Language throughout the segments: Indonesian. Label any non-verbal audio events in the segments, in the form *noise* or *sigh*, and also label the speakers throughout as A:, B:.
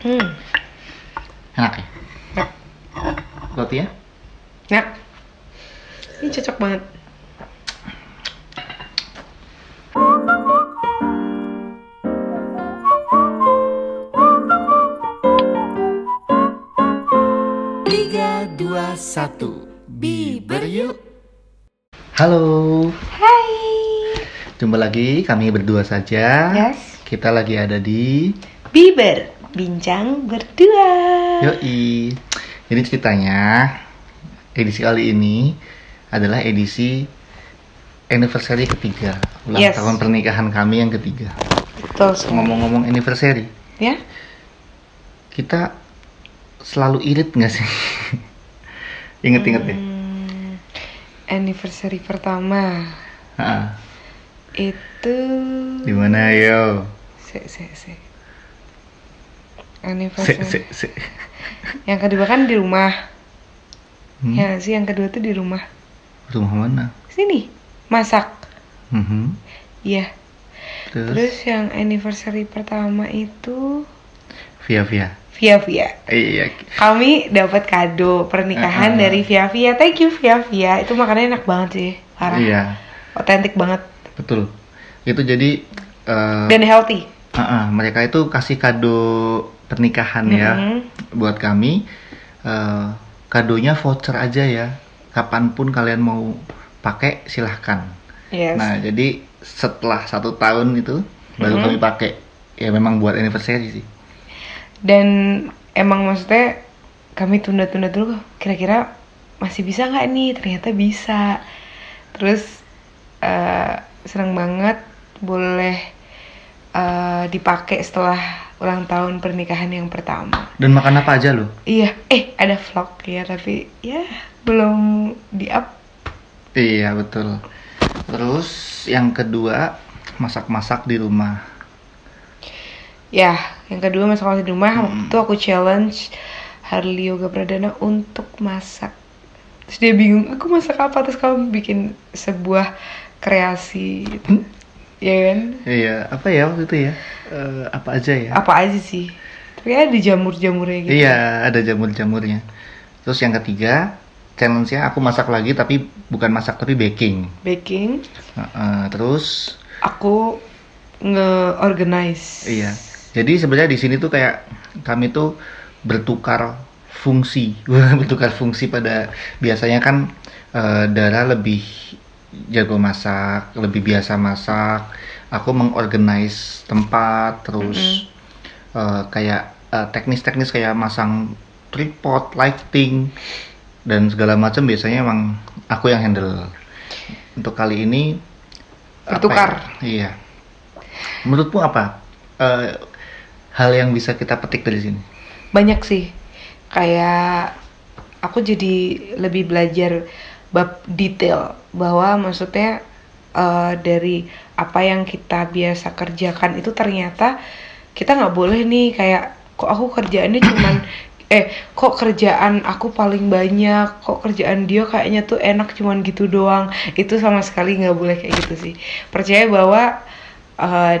A: Hmm.
B: Enak ya?
A: Enak.
B: Roti ya?
A: Nah, ini cocok banget.
B: Tiga, dua, satu. Biber yuk. Halo,
A: Hai.
B: jumpa lagi kami berdua saja.
A: Yes.
B: Kita lagi ada di
A: Biber, bincang berdua.
B: Yoi. Jadi ceritanya edisi kali ini adalah edisi anniversary ketiga ulang
A: Yes.
B: tahun pernikahan kami yang ketiga.
A: Betul.
B: Ngomong-ngomong anniversary,
A: Ya?
B: kita selalu irit nggak sih? *laughs* Ingat-ingat ya?
A: Hmm, anniversary pertama
B: Ah,
A: itu
B: Di mana yo?
A: Se, se, se. Anniversary.
B: se, se. *laughs*
A: Yang kedua kan di rumah.
B: Hmm?
A: Ya sih, yang kedua tuh di rumah.
B: Rumah mana?
A: Sini, masak.
B: Mhm.
A: Iya.
B: Terus,
A: Terus yang anniversary pertama itu
B: via via.
A: Via Via.
B: Iya.
A: Kami dapat kado pernikahan
B: Uh-uh.
A: dari Via Via. Thank you Via Via. Itu makannya enak banget sih. Parah.
B: Iya,
A: Otentik banget
B: betul. Itu jadi eh,
A: dan healthy.
B: Ah, ah, mereka itu kasih kado pernikahan ya
A: Mhm.
B: buat kami. Eh, kadonya voucher aja ya. Kapan pun kalian mau pakai silahkan.
A: Yes.
B: Nah jadi setelah satu tahun itu baru
A: Mhm.
B: kami pakai. Ya memang buat anniversary sih.
A: Dan emang maksudnya kami tunda-tunda dulu kira-kira masih bisa nggak nih? Ternyata bisa. Terus eh senang banget boleh eh, dipakai setelah ulang tahun pernikahan yang pertama.
B: Dan makan apa aja loh?
A: Iya, eh ada vlog ya tapi ya belum di up.
B: Iya betul. Terus yang kedua masak-masak di rumah.
A: Ya, yang kedua masak di rumah
B: Hmm.
A: itu aku challenge Harley Yoga Pradana untuk masak. Terus dia bingung, aku masak apa? Terus kamu bikin sebuah kreasi gitu. Ya kan?
B: Iya apa ya waktu itu ya? Eh, apa aja ya?
A: Apa aja sih? Tapi ada jamur-jamurnya gitu.
B: Iya, ada jamur-jamurnya. Terus yang ketiga, challenge-nya aku masak lagi tapi bukan masak tapi baking.
A: Baking,
B: Heeh, terus
A: aku nge-organize.
B: iya. Jadi sebenarnya di sini tuh kayak kami tuh bertukar fungsi. *laughs* Bertukar fungsi pada biasanya kan eh, Dara lebih jago masak, lebih biasa masak. Aku mengorganize tempat, terus eh, kayak eh, teknis-teknis kayak masang tripod, lighting dan segala macam biasanya emang aku yang handle. Untuk kali ini
A: Bertukar.
B: ya? Iya. Menurutmu apa eh, hal yang bisa kita petik dari sini?
A: banyak sih kayak aku jadi lebih belajar bab detail bahwa maksudnya eh, dari apa yang kita biasa kerjakan itu ternyata kita nggak boleh nih kayak kok aku kerjaannya *coughs* cuman eh kok kerjaan aku paling banyak kok kerjaan dia kayaknya tuh enak cuman gitu doang. Itu sama sekali nggak boleh kayak gitu sih. Percaya bahwa eh,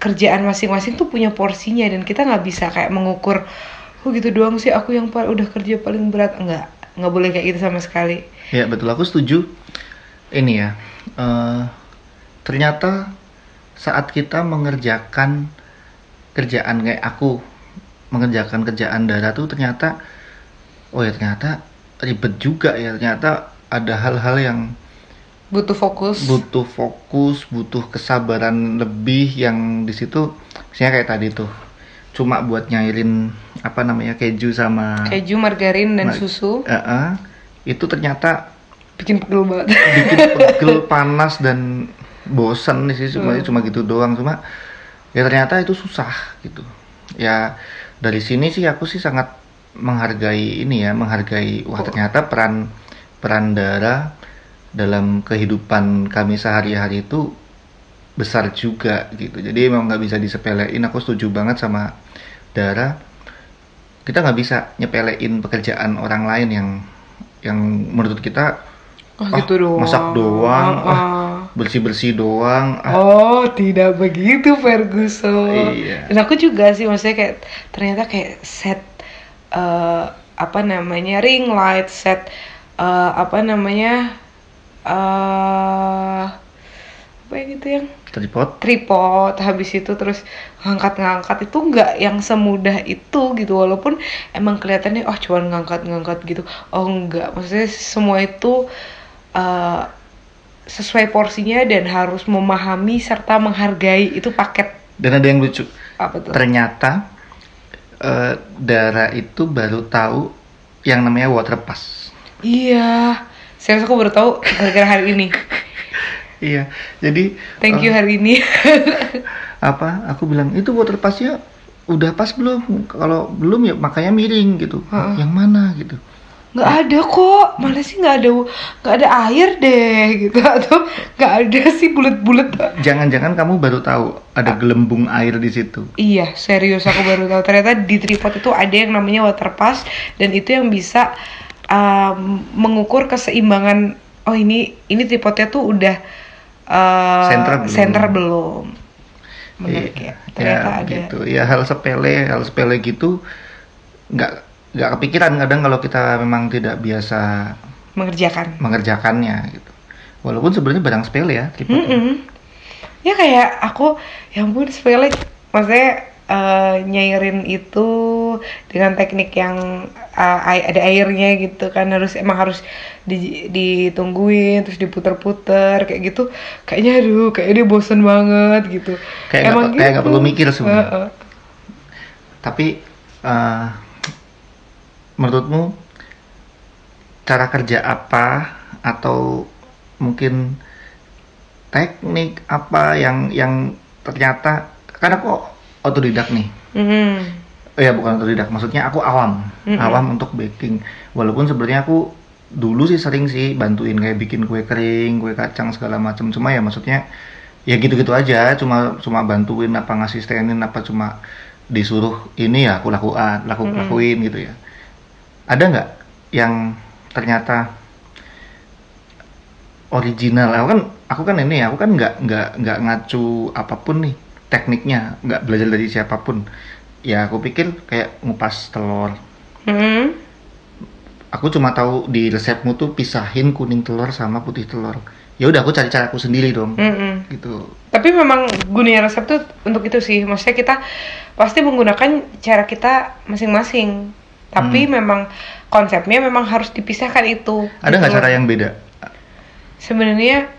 A: kerjaan masing-masing tuh punya porsinya dan kita nggak bisa kayak mengukur oh gitu doang sih aku yang udah kerja paling berat. Enggak nggak boleh kayak gitu sama sekali.
B: Ya betul. Aku setuju. Ini ya, eh, ternyata saat kita mengerjakan kerjaan kayak aku mengerjakan kerjaan Dara tuh ternyata, oh ya ternyata ribet juga ya. Ternyata ada hal-hal yang
A: butuh fokus.
B: Butuh fokus, butuh kesabaran lebih yang di situ. Misalnya kayak tadi tuh cuma buat nyairin apa namanya keju sama
A: keju margarin dan
B: Ma-
A: susu.
B: Eh, eh, itu ternyata
A: bikin pegel banget.
B: Bikin *laughs* pegel panas dan bosan sih cuma
A: Hmm.
B: cuma gitu doang. Cuma ya ternyata itu susah gitu. Ya dari sini sih aku sih sangat menghargai ini ya menghargai wah
A: Oh.
B: ternyata peran peran Dara dalam kehidupan kami sehari-hari itu besar juga gitu. Jadi emang nggak bisa disepelein. Aku setuju banget sama Dara kita nggak bisa nyepelein pekerjaan orang lain yang yang menurut kita
A: oh,
B: Ah,
A: gitu doang
B: masak doang,
A: Ah, ah.
B: bersih-bersih doang. Ah,
A: Oh, tidak begitu Ferguson.
B: Iya.
A: Dan aku juga sih maksudnya kayak ternyata kayak set eh, apa namanya ring light, set eh, apa namanya eh apa gitu yang
B: tripod.
A: tripod habis itu terus ngangkat-ngangkat itu nggak yang semudah itu gitu walaupun emang kelihatannya oh cuman ngangkat-ngangkat gitu oh enggak maksudnya semua itu eh, sesuai porsinya dan harus memahami serta menghargai itu paket
B: Dan ada yang lucu.
A: apa tuh
B: Ternyata eh, Dara itu baru tahu yang namanya water pass.
A: iya serius aku baru tahu gara-gara hari ini
B: Iya. Jadi
A: thank you hari ini *laughs*
B: apa? Aku bilang itu water passnya udah pas belum? Kalau belum ya makanya miring gitu.
A: Heeh.
B: Yang mana gitu?
A: nggak ada kok mana sih nggak ada nggak ada air deh gitu atau nggak ada sih bulat-bulat
B: Jangan-jangan kamu baru tahu ada gelembung air di situ.
A: Iya, serius aku baru tahu ternyata di tripod itu ada yang namanya water pass dan itu yang bisa um, mengukur keseimbangan. Oh ini ini tripodnya tuh udah uh,
B: Center belum.
A: center belum. Menarik
B: Iya,
A: ya. Ternyata
B: ya,
A: ada.
B: gitu. Ya hal sepele, hal sepele gitu nggak nggak kepikiran kadang kalau kita memang tidak biasa
A: mengerjakan.
B: mengerjakannya gitu. Walaupun sebenarnya barang sepele ya tripod.
A: Mm-mm. Ya kayak aku, ya ampun sepele, maksudnya eh, nyairin itu dengan teknik yang ai- ada airnya gitu kan harus emang harus di- ditungguin terus diputer-puter kayak gitu kayaknya aduh kayaknya dia bosen banget gitu
B: Kayak nggak- kayak nggak perlu mikir sebenarnya.
A: Heeh.
B: Tapi eh, menurutmu cara kerja apa atau mungkin teknik apa yang yang ternyata karena aku otodidak nih. Eh, ya bukan otodidak, maksudnya aku awam,
A: Mm-mm.
B: awam untuk baking. Walaupun sebenarnya aku dulu sih sering sih bantuin kayak bikin kue kering, kue kacang segala macam. Cuma ya maksudnya ya gitu-gitu aja, cuma cuma bantuin apa ngasistenin apa cuma disuruh ini ya aku lakukan, laku
A: Mm-mm.
B: lakuin gitu ya. Ada nggak yang ternyata original? Aku kan aku kan ini aku kan nggak nggak nggak ngacu apa pun nih tekniknya, nggak belajar dari siapa pun. Ya aku pikir kayak ngupas telur.
A: Mhm.
B: Aku cuma tahu di resepmu tuh pisahin kuning telur sama putih telur. Ya udah aku cari caraku sendiri dong.
A: Mhm.
B: Gitu.
A: Tapi memang gunanya resep tuh untuk itu sih. Maksudnya kita pasti menggunakan cara kita masing-masing. Tapi memang konsepnya memang harus dipisahkan itu.
B: Hmm. Ada nggak
A: Gitu
B: cara yang beda?
A: Sebenarnya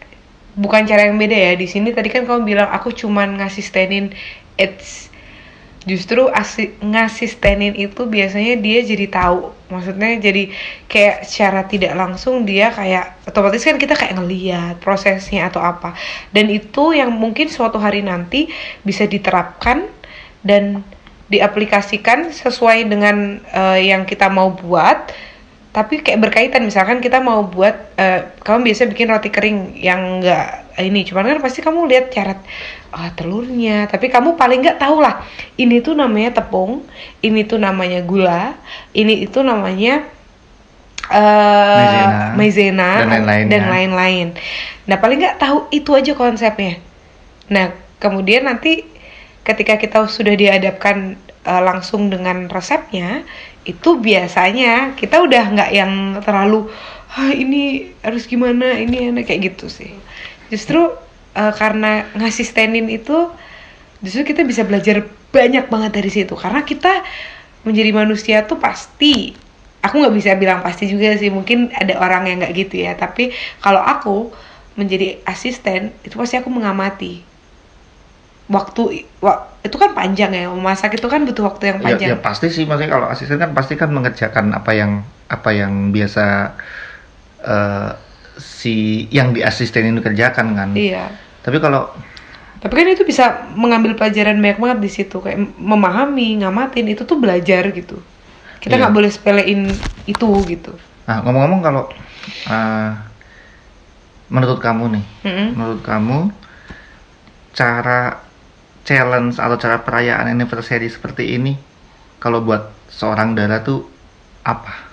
A: bukan cara yang beda ya. Di sini tadi kan kamu bilang aku cuman ngasistenin it's justru asi, ngasistenin itu biasanya dia jadi tahu. Maksudnya jadi kayak secara tidak langsung dia kayak otomatis kan kita kayak ngeliat prosesnya atau apa. Dan itu yang mungkin suatu hari nanti bisa diterapkan dan diaplikasikan sesuai dengan eh, yang kita mau buat tapi kayak berkaitan misalkan kita mau buat eh, kamu biasa bikin roti kering yang enggak ini cuman kan pasti kamu lihat cara ah, telurnya. Tapi kamu paling nggak tahu lah ini tuh namanya tepung ini tuh namanya gula ini itu namanya eh
B: Maizena.
A: maizena
B: Dan
A: dan lain-lain. Nah paling nggak tahu itu aja konsepnya. Nah kemudian nanti ketika kita sudah dihadapkan eh, langsung dengan resepnya itu biasanya kita udah nggak yang terlalu ah ini harus gimana ini enak kayak gitu sih. Justru eh, karena ngasistenin itu justru kita bisa belajar banyak banget dari situ. Karena kita menjadi manusia tuh pasti aku nggak bisa bilang pasti juga sih mungkin ada orang yang nggak gitu ya. Tapi kalau aku menjadi asisten itu pasti aku mengamati waktu wa- itu kan panjang ya memasak itu kan butuh waktu yang
B: Ya,
A: panjang
B: ya pasti sih maksudnya kalau asisten kan pasti kan mengerjakan apa yang apa yang biasa eh, si yang di asisten itu kerjakan kan.
A: iya
B: Tapi kalau
A: tapi kan itu bisa mengambil pelajaran banyak banget di situ kayak memahami ngamatin itu tuh belajar gitu kita
B: Iya.
A: nggak boleh sepelein itu gitu
B: nah ngomong-ngomong kalau eh, menurut kamu nih,
A: Mm-mm.
B: menurut kamu cara challenge atau cara perayaan anniversary seperti ini kalau buat seorang Dara tuh apa?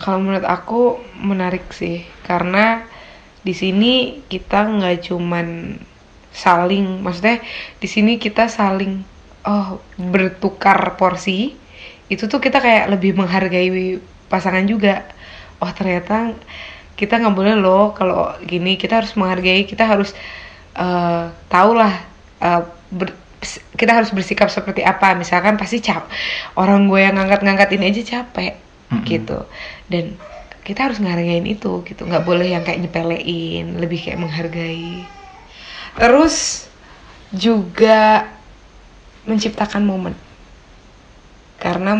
A: Kalau menurut aku menarik sih, karena di sini kita nggak cuman saling maksudnya di sini kita saling oh bertukar porsi. Itu tuh kita kayak lebih menghargai pasangan juga. Oh ternyata kita nggak boleh loh kalau gini. Kita harus menghargai kita harus uh, tahu lah uh, ber, kita harus bersikap seperti apa. Misalkan pasti cap orang gue yang ngangkat-ngangkat ini aja capek mm -hmm. gitu. Dan kita harus ngehargain itu gitu. Nggak boleh yang kayak nyepelein lebih kayak menghargai. Terus juga menciptakan momen. Karena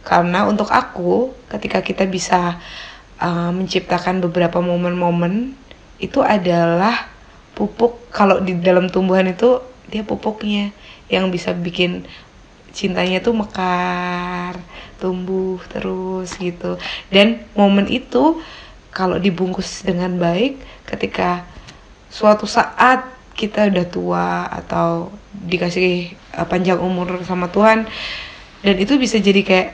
A: karena untuk aku ketika kita bisa uh, menciptakan beberapa momen-momen itu adalah pupuk. Kalau di dalam tumbuhan itu dia pupuknya yang bisa bikin cintanya tuh mekar, tumbuh terus gitu. Dan momen itu kalau dibungkus dengan baik ketika suatu saat kita udah tua atau dikasih uh, panjang umur sama Tuhan dan itu bisa jadi kayak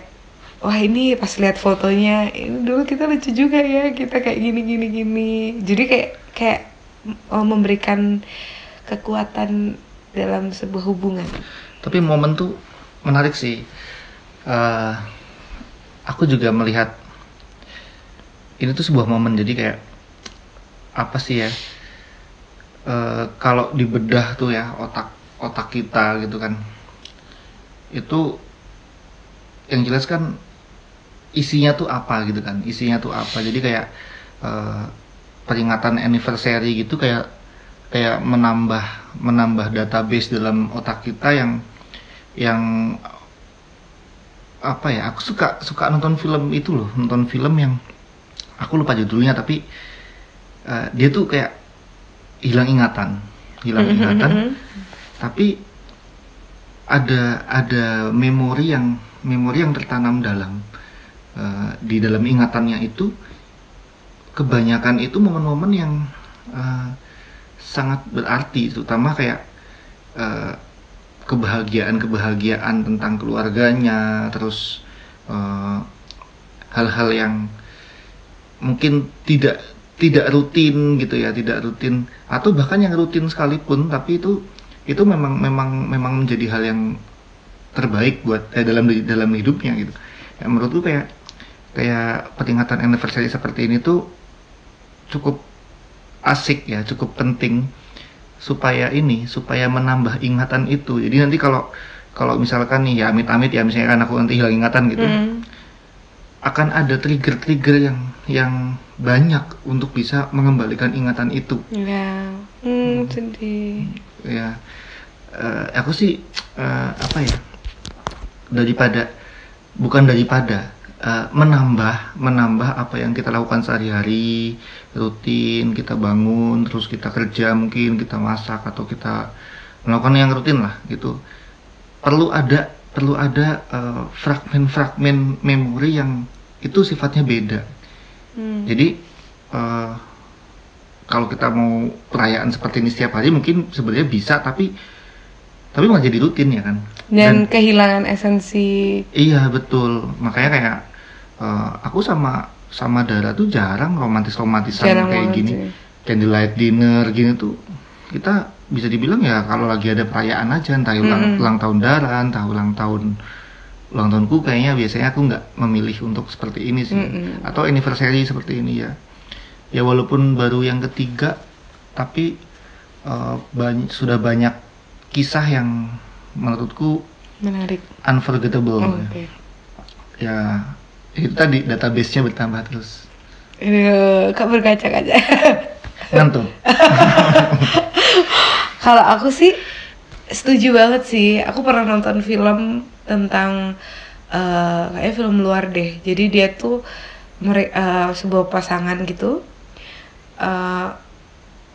A: wah ini pas lihat fotonya ini dulu kita lucu juga ya kita kayak gini gini gini jadi kayak kayak uh, memberikan kekuatan dalam sebuah hubungan
B: tapi momen tuh menarik sih. Uh, aku juga melihat ini tuh sebuah momen jadi kayak apa sih ya? Uh, kalau dibedah tuh ya otak otak kita gitu kan, itu yang jelas kan isinya tuh apa gitu kan? Isinya tuh apa? Jadi kayak uh, peringatan anniversary gitu kayak kayak menambah menambah database dalam otak kita yang yang apa ya aku suka suka nonton film itu loh nonton film yang aku lupa judulnya tapi uh, dia tuh kayak hilang ingatan hilang mm-hmm, ingatan mm-hmm. tapi ada ada memori yang memori yang tertanam dalam uh, di dalam ingatannya itu kebanyakan itu momen-momen yang uh, sangat berarti terutama kayak uh, kebahagiaan-kebahagiaan tentang keluarganya, terus eh, hal-hal uh, yang mungkin tidak tidak rutin gitu ya, tidak rutin atau bahkan yang rutin sekalipun, tapi itu itu memang memang memang menjadi hal yang terbaik buat eh, dalam dalam hidupnya gitu. Ya, menurutku kayak kayak peringatan anniversary seperti ini tuh cukup asik ya, cukup penting supaya ini supaya menambah ingatan itu. Jadi nanti kalau kalau misalkan nih ya amit-amit ya misalnya kan aku nanti hilang ingatan gitu mm. akan ada trigger-trigger yang yang banyak untuk bisa mengembalikan ingatan itu.
A: Ya hmm, sedih.
B: Ya uh, aku sih uh, apa ya daripada bukan daripada uh, menambah menambah apa yang kita lakukan sehari-hari rutin kita bangun terus kita kerja mungkin kita masak atau kita melakukan yang rutin lah gitu. Perlu ada perlu ada fragmen-fragmen uh, memori yang itu sifatnya beda. Hmm. jadi uh, kalau kita mau perayaan seperti ini setiap hari mungkin sebenarnya bisa tapi tapi malah jadi rutin ya kan?
A: Dan, dan kehilangan esensi
B: iya betul. Makanya kayak uh, aku sama sama Dara tuh jarang romantis romantisan jarang kayak gini ya. candlelight dinner gini tuh kita bisa dibilang ya kalau lagi ada perayaan aja entah ulang, mm -hmm. ulang tahun Dara entah ulang tahun ulang tahunku kayaknya biasanya aku nggak memilih untuk seperti ini sih mm -hmm. atau anniversary seperti ini ya ya walaupun baru yang ketiga tapi uh, banyak sudah banyak kisah yang menurutku
A: menarik
B: unforgettable oh, okay. ya itu tadi database-nya bertambah terus.
A: Aduh, kak berkaca-kaca?
B: Ngantuk. *laughs*
A: Kalau aku sih setuju banget sih. Aku pernah nonton film tentang uh, kayak film luar deh. Jadi dia tuh mereka uh, eh, sebuah pasangan gitu. Uh,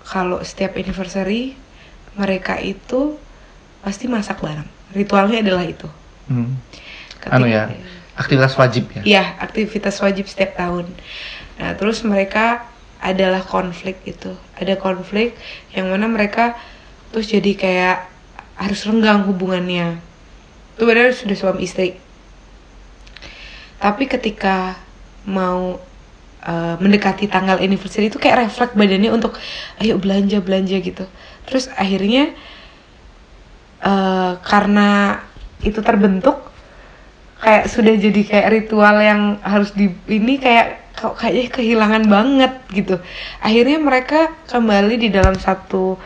A: kalau setiap anniversary mereka itu pasti masak bareng. Ritualnya adalah itu.
B: Hmm. anu ya aktivitas wajib ya?
A: Iya aktivitas wajib setiap tahun. Nah terus mereka adalah konflik itu. Ada konflik yang mana mereka terus jadi kayak harus renggang hubungannya. Itu benar sudah suami istri. Tapi ketika mau uh, mendekati tanggal anniversary itu kayak refleks badannya untuk ayo belanja belanja gitu. Terus akhirnya uh, karena itu terbentuk kayak sudah jadi kayak ritual yang harus di ini kayak kok kayaknya kehilangan banget gitu. Akhirnya mereka kembali di dalam satu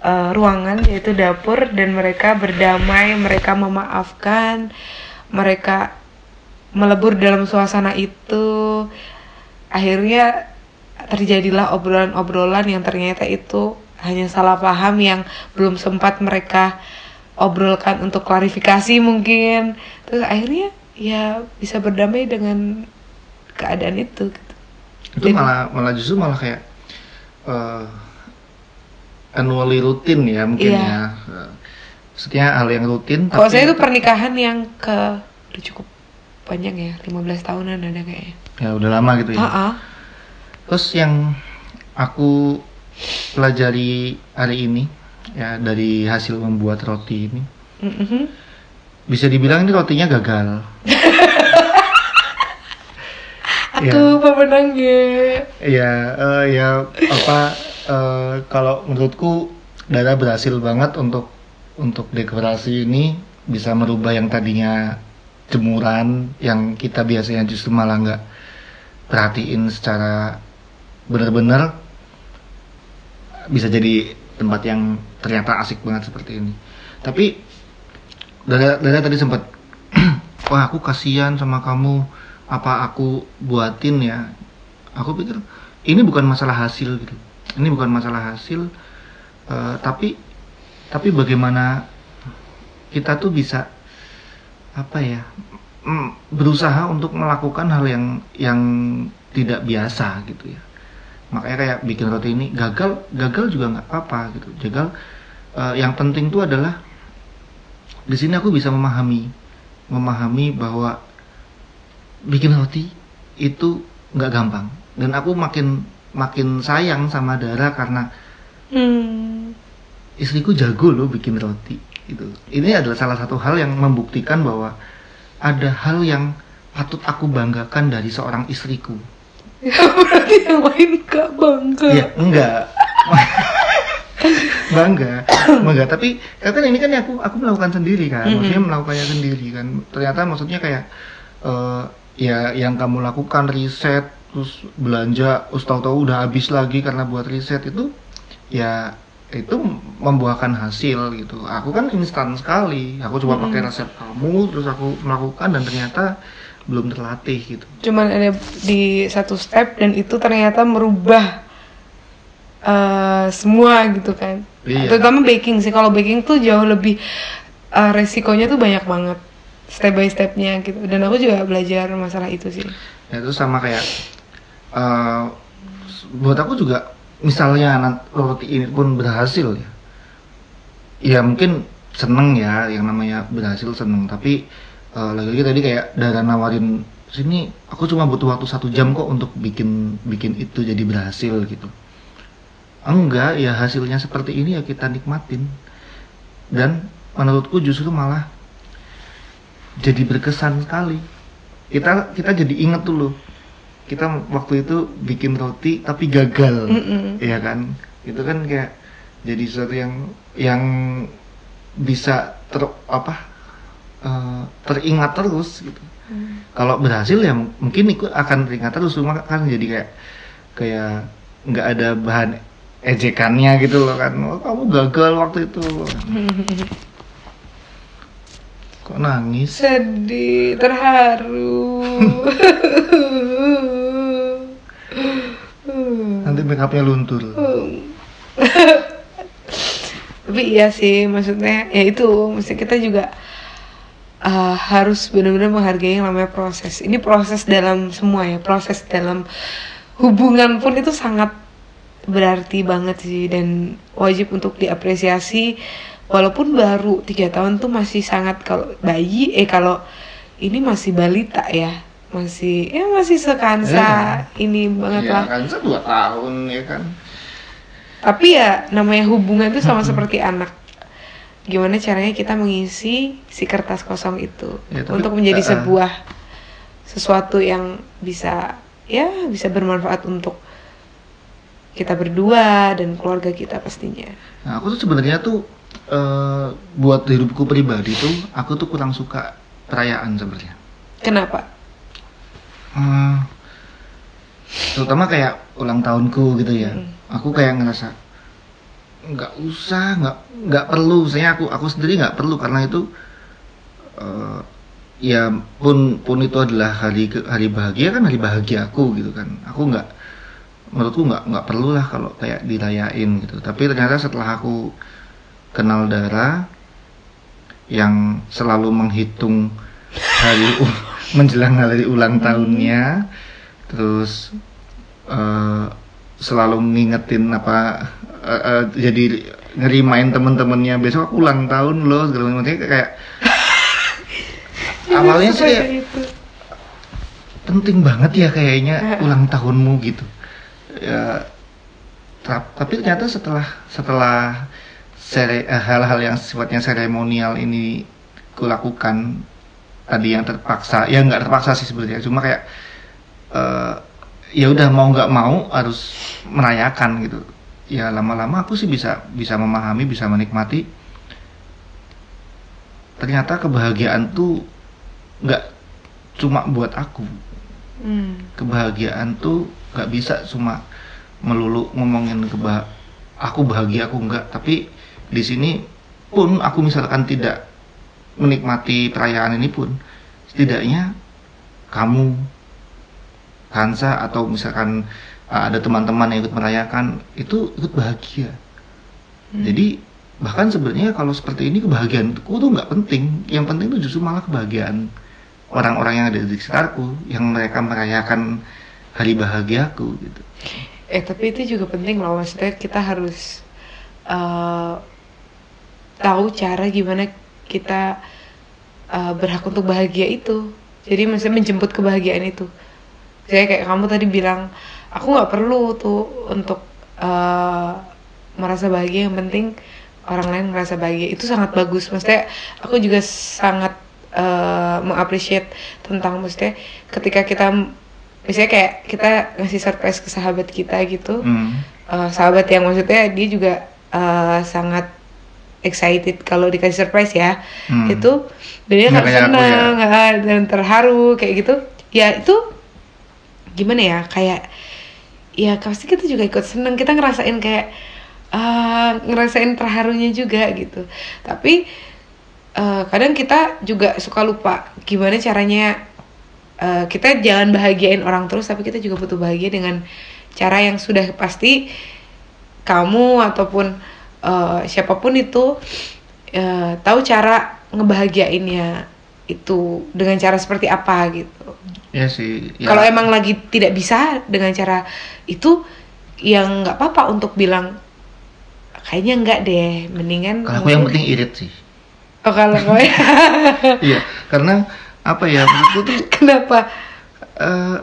A: uh, ruangan yaitu dapur dan mereka berdamai mereka memaafkan mereka melebur dalam suasana itu. Akhirnya terjadilah obrolan-obrolan yang ternyata itu hanya salah paham yang belum sempat mereka obrolkan untuk klarifikasi mungkin terus akhirnya ya bisa berdamai dengan keadaan itu gitu.
B: itu Dan, malah malah justru malah kayak uh, annually rutin ya mungkin iya. ya maksudnya hal yang rutin
A: kalau saya itu pernikahan yang ke udah cukup panjang ya 15 tahunan ada kayaknya
B: ya udah lama gitu ya
A: uh -uh.
B: terus yang aku pelajari hari ini ya dari hasil membuat roti ini mm -hmm. bisa dibilang ini rotinya gagal *laughs*
A: aku ya. pemenangnya
B: ya uh, ya apa uh, kalau menurutku Dara berhasil banget untuk untuk dekorasi ini bisa merubah yang tadinya jemuran yang kita biasanya justru malah nggak perhatiin secara benar-benar bisa jadi tempat yang ternyata asik banget seperti ini. Tapi Dara tadi sempat *clears throat* wah aku kasihan sama kamu. Apa aku buatin ya? Aku pikir ini bukan masalah hasil gitu. Ini bukan masalah hasil uh, tapi tapi bagaimana kita tuh bisa apa ya berusaha untuk melakukan hal yang yang tidak biasa gitu ya makanya kayak bikin roti ini gagal gagal juga nggak apa-apa gitu. Gagal uh, yang penting tuh adalah di sini aku bisa memahami memahami bahwa bikin roti itu nggak gampang. Dan aku makin makin sayang sama Dara karena hmm. istriku jago loh bikin roti itu ini adalah salah satu hal yang membuktikan bahwa ada hal yang patut aku banggakan dari seorang istriku
A: ya berarti yang lain gak bangga.
B: Ya enggak. Bangga bangga. Tapi kan ini kan aku aku melakukan sendiri kan. Maksudnya melakukannya sendiri kan. Ternyata maksudnya kayak uh, ya yang kamu lakukan riset terus belanja terus tahu-tahu udah habis lagi karena buat riset itu ya itu membuahkan hasil gitu. Aku kan instan sekali. Aku coba hmm. pakai resep kamu terus aku melakukan dan ternyata belum terlatih gitu.
A: Cuman ada di satu step dan itu ternyata merubah uh, semua gitu kan. Iya. terutama baking sih. Kalau baking tuh jauh lebih uh, resikonya tuh banyak banget. Step by stepnya gitu. Dan aku juga belajar masalah itu sih.
B: Ya itu sama kayak uh, buat aku juga misalnya roti ini pun berhasil ya. Ya mungkin seneng ya yang namanya berhasil seneng. Tapi uh, lagi-lagi tadi kayak Dara nawarin sini aku cuma butuh waktu satu jam kok untuk bikin bikin itu jadi berhasil gitu. Enggak ya hasilnya seperti ini ya kita nikmatin. Dan menurutku justru malah jadi berkesan sekali. Kita kita jadi inget dulu. Kita waktu itu bikin roti tapi gagal mm -mm. ya kan? Itu kan kayak jadi sesuatu yang yang bisa ter apa uh, teringat terus gitu mm. kalau berhasil ya mungkin ikut akan teringat terus cuma kan jadi kayak kayak nggak ada bahan ejekannya gitu loh kan oh, kamu gagal waktu itu *laughs* Kok nangis?
A: Sedih, terharu. *laughs*
B: Nanti makeupnya luntur. *laughs*
A: Tapi iya sih, maksudnya ya itu, mesti kita juga uh, harus benar-benar menghargai yang namanya proses. Ini proses dalam semua ya, proses dalam hubungan pun itu sangat berarti banget sih dan wajib untuk diapresiasi. Walaupun baru tiga tahun tuh masih sangat kalau bayi eh kalau ini masih balita ya masih ya masih sekansa eh, ini banget ya, lah.
B: kansa dua tahun ya kan?
A: Tapi ya namanya hubungan itu sama seperti anak gimana caranya kita mengisi si kertas kosong itu ya, tapi, untuk menjadi uh, sebuah sesuatu yang bisa ya bisa bermanfaat untuk kita berdua dan keluarga kita pastinya.
B: Nah, aku tuh sebenarnya tuh eh, buat hidupku pribadi tuh aku tuh kurang suka perayaan sebenarnya.
A: Kenapa?
B: Hmm, terutama kayak ulang tahunku gitu ya.
A: Hmm.
B: Aku kayak ngerasa nggak usah, nggak nggak perlu. Saya aku aku sendiri nggak perlu karena itu eh, ya pun pun itu adalah hari hari bahagia kan hari bahagia aku gitu kan. Aku nggak menurutku nggak nggak perlu lah kalau kayak dirayain gitu. Tapi ternyata setelah aku kenal Dara yang selalu menghitung hari *laughs* menjelang hari ulang tahunnya terus eh, selalu ngingetin apa eh, eh, jadi ngerimain temen-temennya besok aku ulang tahun loh segala macam. Kayak awalnya sih kayak
A: Seperti itu.
B: penting banget ya kayaknya ulang tahunmu gitu. Ya ta- tapi ternyata setelah setelah eh, hal-hal yang sifatnya seremonial ini kulakukan tadi yang terpaksa ya nggak terpaksa sih sebenarnya cuma kayak eh, ya udah mau nggak mau harus merayakan gitu. Ya lama-lama aku sih bisa bisa memahami bisa menikmati. Ternyata kebahagiaan tuh nggak cuma buat aku.
A: Hmm.
B: kebahagiaan tuh nggak bisa cuma melulu ngomongin keba aku bahagia aku enggak tapi di sini pun aku misalkan tidak menikmati perayaan ini pun setidaknya kamu Kansa atau misalkan uh, ada teman-teman yang ikut merayakan itu ikut bahagia
A: Hmm.
B: jadi bahkan sebenarnya kalau seperti ini kebahagiaanku tuh nggak penting yang penting itu justru malah kebahagiaan orang-orang yang ada di sekitarku yang mereka merayakan hari bahagiaku gitu
A: Eh tapi itu juga penting loh maksudnya kita harus eh, tahu cara gimana kita eh, berhak untuk bahagia itu. Jadi maksudnya menjemput kebahagiaan itu. Saya kayak kamu tadi bilang aku nggak perlu tuh untuk eh, merasa bahagia yang penting orang lain merasa bahagia itu sangat bagus. Maksudnya aku juga sangat eh, mengapresiasi tentang maksudnya ketika kita misalnya kayak kita ngasih surprise ke sahabat kita gitu
B: Hmm.
A: Eh, sahabat yang maksudnya dia juga eh, sangat excited kalau dikasih surprise ya
B: Hmm.
A: itu dan dia
B: Nggak
A: senang ah, dan terharu kayak gitu ya itu gimana ya kayak ya pasti kita juga ikut senang kita ngerasain kayak ah, ngerasain terharunya juga gitu. Tapi eh, kadang kita juga suka lupa gimana caranya eh, kita jangan bahagiain orang terus tapi kita juga butuh bahagia dengan cara yang sudah pasti kamu ataupun eh, siapa pun itu eh, tahu cara ngebahagiainnya itu dengan cara seperti apa gitu.
B: ya sih ya.
A: Kalau emang lagi tidak bisa dengan cara itu yang nggak apa-apa untuk bilang kayaknya enggak deh, mendingan
B: kalau aku yang penting irit sih
A: Oh kalau *laughs* kau
B: iya karena apa ya menurutku tuh *laughs*
A: kenapa?
B: eh,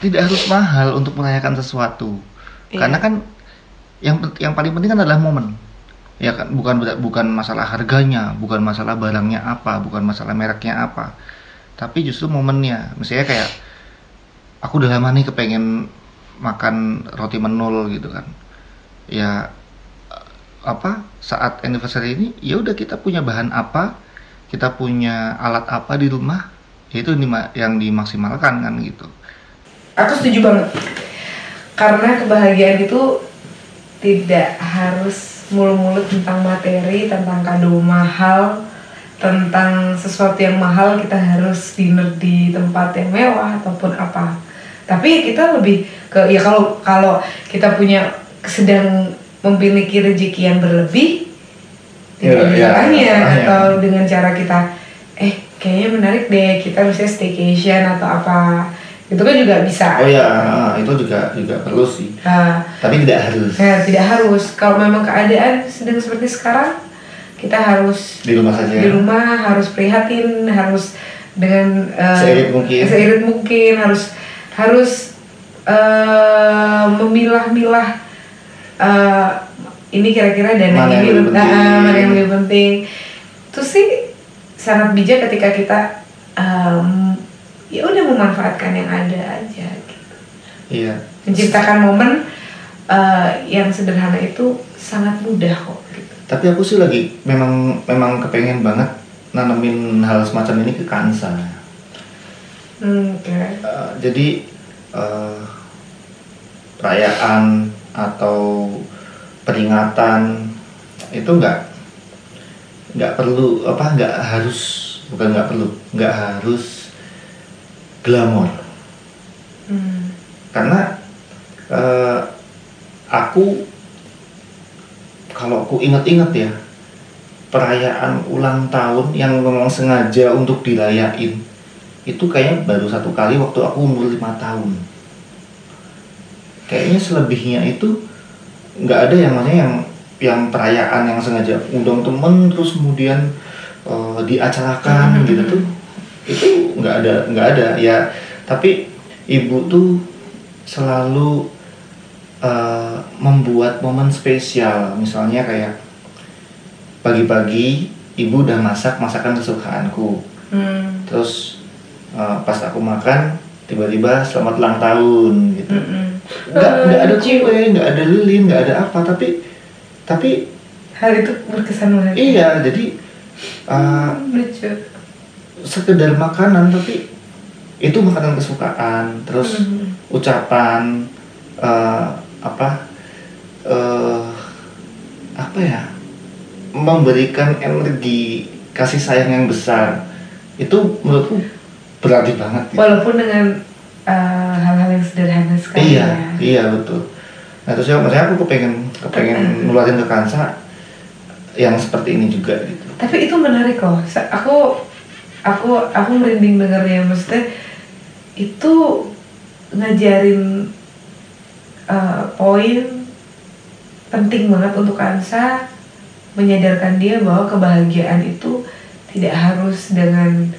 B: tidak harus mahal untuk merayakan sesuatu
A: Iya.
B: karena kan yang yang paling penting kan adalah momen ya kan bukan bukan masalah harganya bukan masalah barangnya apa bukan masalah mereknya apa. Tapi justru momennya misalnya kayak aku udah lama nih kepengen makan roti menul gitu kan. Ya apa saat anniversary ini ya udah kita punya bahan apa kita punya alat apa di rumah ya itu yang dimaksimalkan kan gitu.
A: Aku setuju banget. Karena kebahagiaan itu tidak harus mulu-mulu tentang materi, tentang kado mahal, tentang sesuatu yang mahal kita harus dinner di tempat yang mewah ataupun apa. Tapi kita lebih ke ya kalau kalau kita punya sedang memiliki rezeki yang berlebih
B: Ya,
A: tidak
B: ya,
A: salahnya
B: ya.
A: atau dengan cara kita eh kayaknya menarik deh kita bisa staycation atau apa itu kan juga bisa
B: Oh ya, itu juga juga perlu sih.
A: Nah,
B: Tapi tidak harus
A: nah, tidak harus kalau memang keadaan sedang seperti sekarang kita harus
B: di rumah saja.
A: di rumah harus prihatin harus dengan eh,
B: Seirit mungkin.
A: seirit mungkin harus harus eh, memilah-milah eh, ini kira-kira dana
B: Mana yang
A: ini
B: lebih
A: ah,
B: penting.
A: mana yang lebih penting itu sih sangat bijak ketika kita em, ya udah memanfaatkan yang ada aja gitu.
B: iya
A: menciptakan momen uh, yang sederhana itu sangat mudah kok gitu.
B: tapi aku sih lagi memang memang kepengen banget nanamin hal semacam ini ke Kansa
A: Hmm, Oke.
B: Uh, jadi uh, perayaan atau peringatan itu nggak nggak perlu apa nggak harus bukan nggak perlu nggak harus glamor
A: Hmm.
B: karena uh, aku kalau aku ingat-ingat ya perayaan ulang tahun yang memang sengaja untuk dirayain itu kayaknya baru satu kali waktu aku umur lima tahun kayaknya selebihnya itu nggak ada yang maksudnya yang yang perayaan yang sengaja undang temen terus kemudian uh, diacarakan
A: Mhm.
B: gitu tuh itu nggak ada nggak ada ya tapi ibu tuh selalu uh, membuat momen spesial misalnya kayak pagi-pagi ibu udah masak masakan kesukaanku
A: Hmm.
B: terus uh, pas aku makan tiba-tiba selamat ulang tahun gitu
A: Mm-mm.
B: nggak
A: Eh,
B: nggak ada
A: lucu.
B: kue nggak ada lilin nggak ada apa tapi tapi
A: Hal itu berkesan banget.
B: iya jadi uh,
A: Hmm, lucu.
B: Sekedar makanan tapi itu makanan kesukaan terus
A: Hmm.
B: ucapan eh, apa eh apa ya memberikan energi kasih sayang yang besar itu menurutku berarti banget gitu.
A: Walaupun dengan uh, hal-hal yang sederhana sekali
B: iya
A: ya.
B: iya betul nah terus ya maksudnya aku kepengen kepengen nularin ke Kansa yang seperti ini juga gitu
A: Tapi itu menarik loh. Aku aku aku merinding dengarnya maksudnya itu ngajarin uh, poin penting banget untuk Ansa menyadarkan dia bahwa kebahagiaan itu tidak harus dengan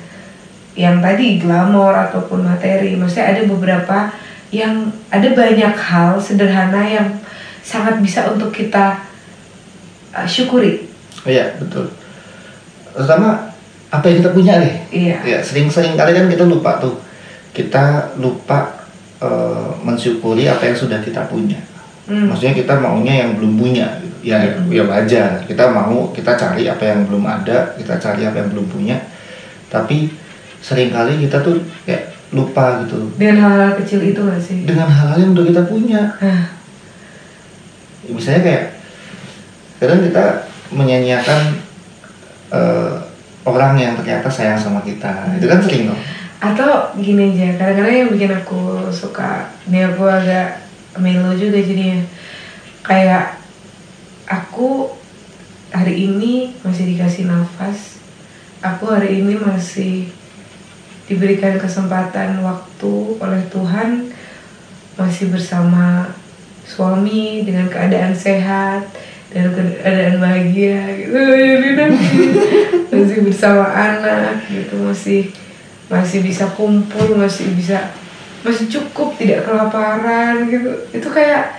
A: yang tadi glamor ataupun materi. Maksudnya ada beberapa yang ada banyak hal sederhana yang sangat bisa untuk kita uh, syukuri.
B: oh, iya betul terutama apa yang kita punya deh
A: Iya.
B: ya sering-sering kali kan kita lupa tuh kita lupa eh, mensyukuri apa yang sudah kita punya
A: Hmm.
B: maksudnya kita maunya yang belum punya gitu. ya
A: Hmm.
B: ya wajar kita mau kita cari apa yang belum ada kita cari apa yang belum punya tapi sering kali kita tuh kayak lupa gitu
A: Dengan hal-hal kecil itu gak sih?
B: dengan hal-hal yang udah kita punya misalnya kayak kadang kita menyanyiakan eh, orang yang ternyata sayang sama kita. Itu kan sering dong.
A: Atau gini aja, kadang-kadang yang bikin aku suka, ini aku agak melo juga jadinya. Kayak aku hari ini masih dikasih nafas Aku hari ini masih diberikan kesempatan waktu oleh Tuhan Masih bersama suami dengan keadaan sehat dan keadaan bahagia gitu. Jadi nangis. masih bersama anak gitu masih masih bisa kumpul masih bisa masih cukup tidak kelaparan gitu. Itu kayak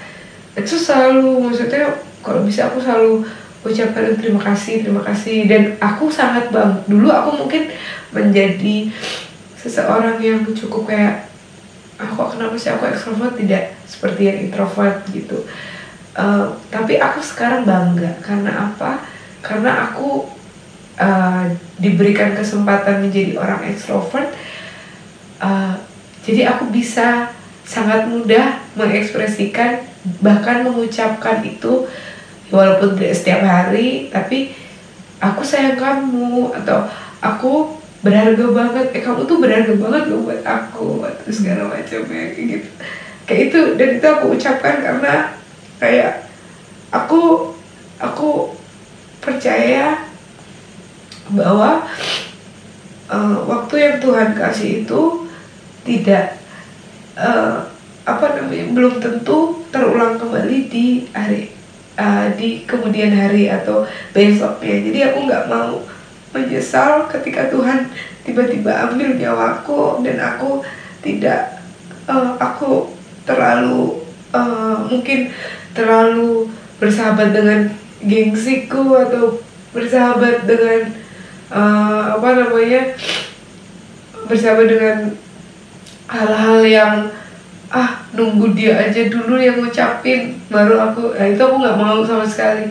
A: itu selalu maksudnya kalau bisa aku selalu ucapkan terima kasih terima kasih. Dan aku sangat bang dulu aku mungkin menjadi seseorang yang cukup kayak ah kok kenapa sih aku ekstrovert? Tidak seperti yang introvert gitu Eh, tapi aku sekarang bangga. Karena apa? Karena aku eh, diberikan kesempatan menjadi orang ekstrovert. Eh, jadi aku bisa sangat mudah mengekspresikan bahkan mengucapkan itu walaupun tidak setiap hari tapi aku sayang kamu atau aku berharga banget. Eh kamu tuh berharga banget loh buat aku atau segala macamnya kayak gitu. Kayak itu. Dan itu aku ucapkan karena kayak aku aku percaya bahwa eh, waktu yang Tuhan kasih itu tidak eh, apa namanya belum tentu terulang kembali di hari eh, di kemudian hari atau besoknya. Jadi aku nggak mau menyesal ketika Tuhan tiba-tiba ambil nyawaku dan aku tidak eh, aku terlalu eh, mungkin terlalu bersahabat dengan gengsiku atau bersahabat dengan eh, apa namanya bersahabat dengan hal-hal yang ah nunggu dia aja dulu yang ngucapin baru aku nah itu aku nggak mau sama sekali.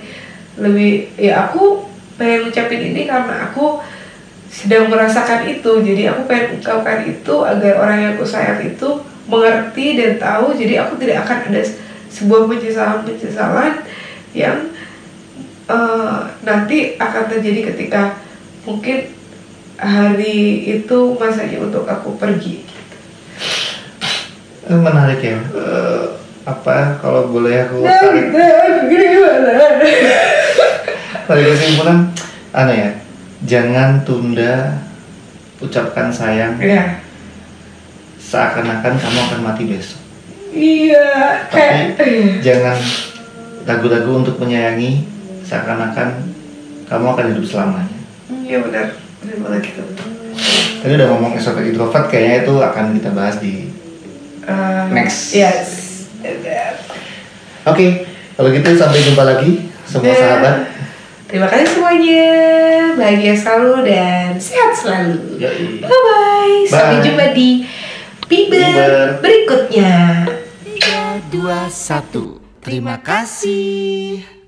A: Lebih ya aku pengen ngucapin ini karena aku sedang merasakan itu. Jadi aku pengen ungkapkan itu agar orang yang aku sayang itu mengerti dan tahu. Jadi aku tidak akan ada sebuah penyesalan penyesalan yang uh, nanti akan terjadi ketika mungkin hari itu masanya untuk aku pergi
B: Eh, menarik ya. Eh, apa kalau boleh aku
A: nah,
B: tarik?
A: gimana? *laughs*
B: Tarik kesimpulan anu ya. Jangan tunda ucapkan sayang.
A: Ya
B: seakan-akan kamu akan mati besok
A: iya kayak
B: tapi jangan ragu-ragu untuk menyayangi seakan-akan kamu akan hidup selamanya.
A: Iya benar. Benar banget gitu.
B: Tadi udah ngomong extrovert introvert kayaknya itu akan kita bahas di
A: Uh,
B: Next.
A: yes.
B: Oke kalau gitu sampai jumpa lagi semua sahabat.
A: Terima kasih semuanya. Bahagia selalu dan sehat selalu.
B: Yoi.
A: bye bye. sampai jumpa di
B: Biber.
A: berikutnya
B: 3, 2, 1 Terima kasih